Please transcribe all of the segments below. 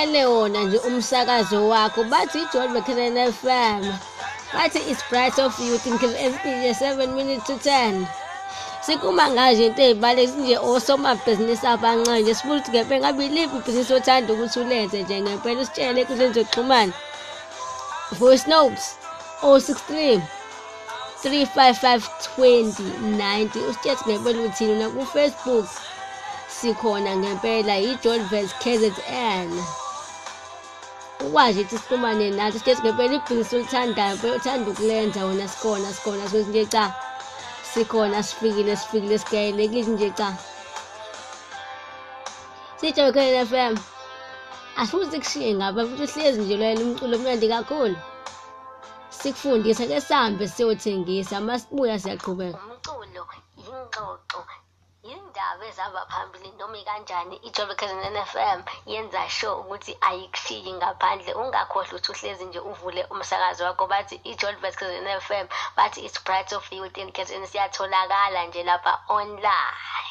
ulayele wona nje umsakazo wakho bathi ijohn mccanan fm bathi it's bright of youth nje 7 minutes to 10 sikuma ngaje into ey'baleki nje osomabhizinisi abancane nje sifuna ukuthi ngempela ngabe iliphi ibhizinisi othanda ukuthi ulenze nje ngempela usitshele ekundleni zokuxhumana. Voice notes 063 355 2090 usitshetse ngempela uthini nakufacebook sikhona ngempela i-john ves kzn ukwazi ukuthi sixhumane nathi sithethe ngempela ibhizinisi olithandayo mpela uthanda ukulenza wona sikhona sikhona sithi nje cha. Sikhona sifikile sifikile sigayelekile nje cha. Sitsho khona f m asifuni sikushiye ngapha futhi uhlezi nje lwela umculo omnandi kakhulu. Sikufundise ke sihambe siyothengisa masibuya siyaqhubeka. Umculo ingxoxo indaba ezihamba phambili noma ikanjani ijobe kazan FM yenza sure ukuthi ayikushiyi ngaphandle. Ungakhohlwa ukuthi uhlezi nje uvule umsakazo wakho bathi ijolbert kazan FM bathi it's bright of youth and kazan siyatholakala nje lapha online.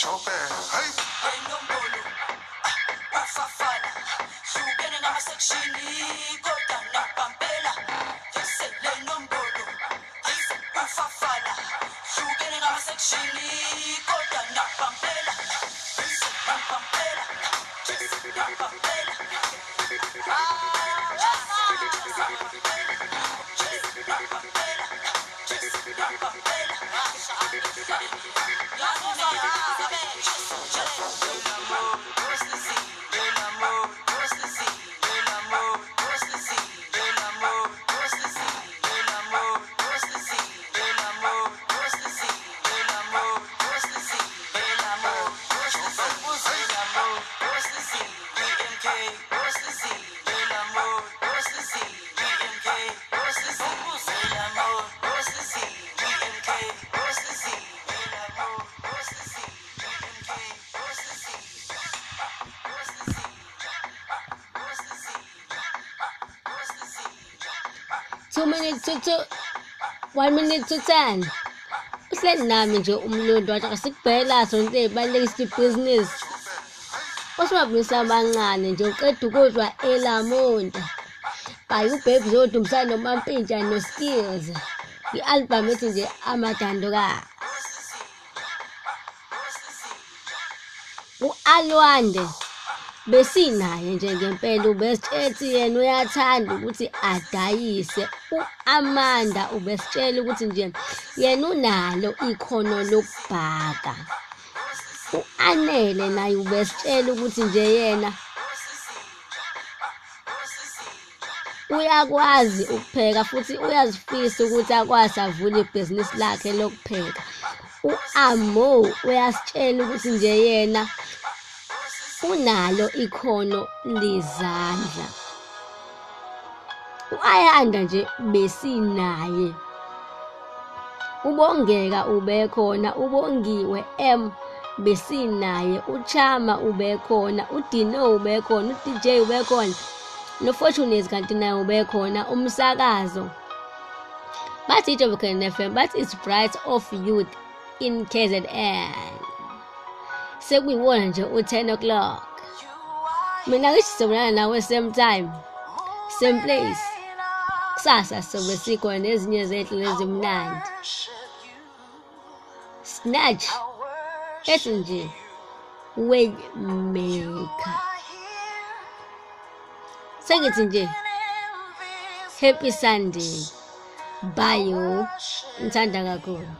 Nejobe hayi enombolo ufafana hlukene ngamasekshini two minutes to two. One minute to ten. Uhleli nami nje umlundi wathi asikubhekela zonke ey'balulekisa ibhizinisi osomabhizinisi abancane nje uqeda ukuzwa elamonta by ubaby zodumisana nomampintsha no-skills. I-albhamu ethi nje amadandokazi u-alwande. Besinaye nje ngempela ubesitshethi yena uyathanda ukuthi adayise. U-amanda ubesitshela ukuthi nje yena unalo ikhono lokubhaka. U-anele naye ubesitshela ukuthi nje yena uyakwazi ukupheka futhi uyazifisa ukuthi akwazi avule ibhizinisi lakhe lokupheka. U-amo uyasitshela ukuthi nje yena unalo ikhono lezandla. U-ayanda nje besinaye. Ubongeka ubekhona ubongiwe m besinaye. Uchama ubekhona udino ubekhona udj ubekhona nofortunates kanti naye ubekhona umsakazo. Bathi ijobcan fm bathi it's bright of youth in kzn sekuyiwona nje u-10 o'clock. Mina ngithi sizobonana nawe same time same place. Kusasa sobe sikhona nezinye zethu ezimnandi snatch ethi nje waymaker sengithi nje happy sunday. Bye yo ngithanda kakhulu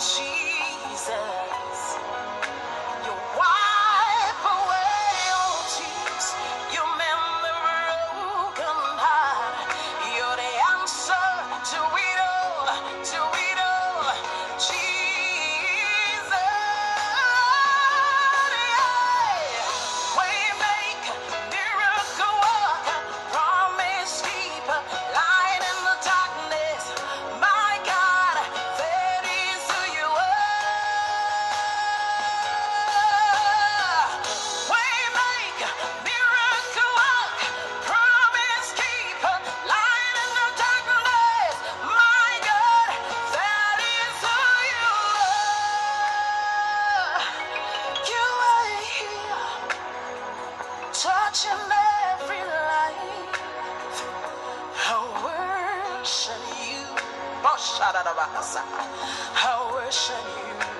Jesus. worship you. I worship you.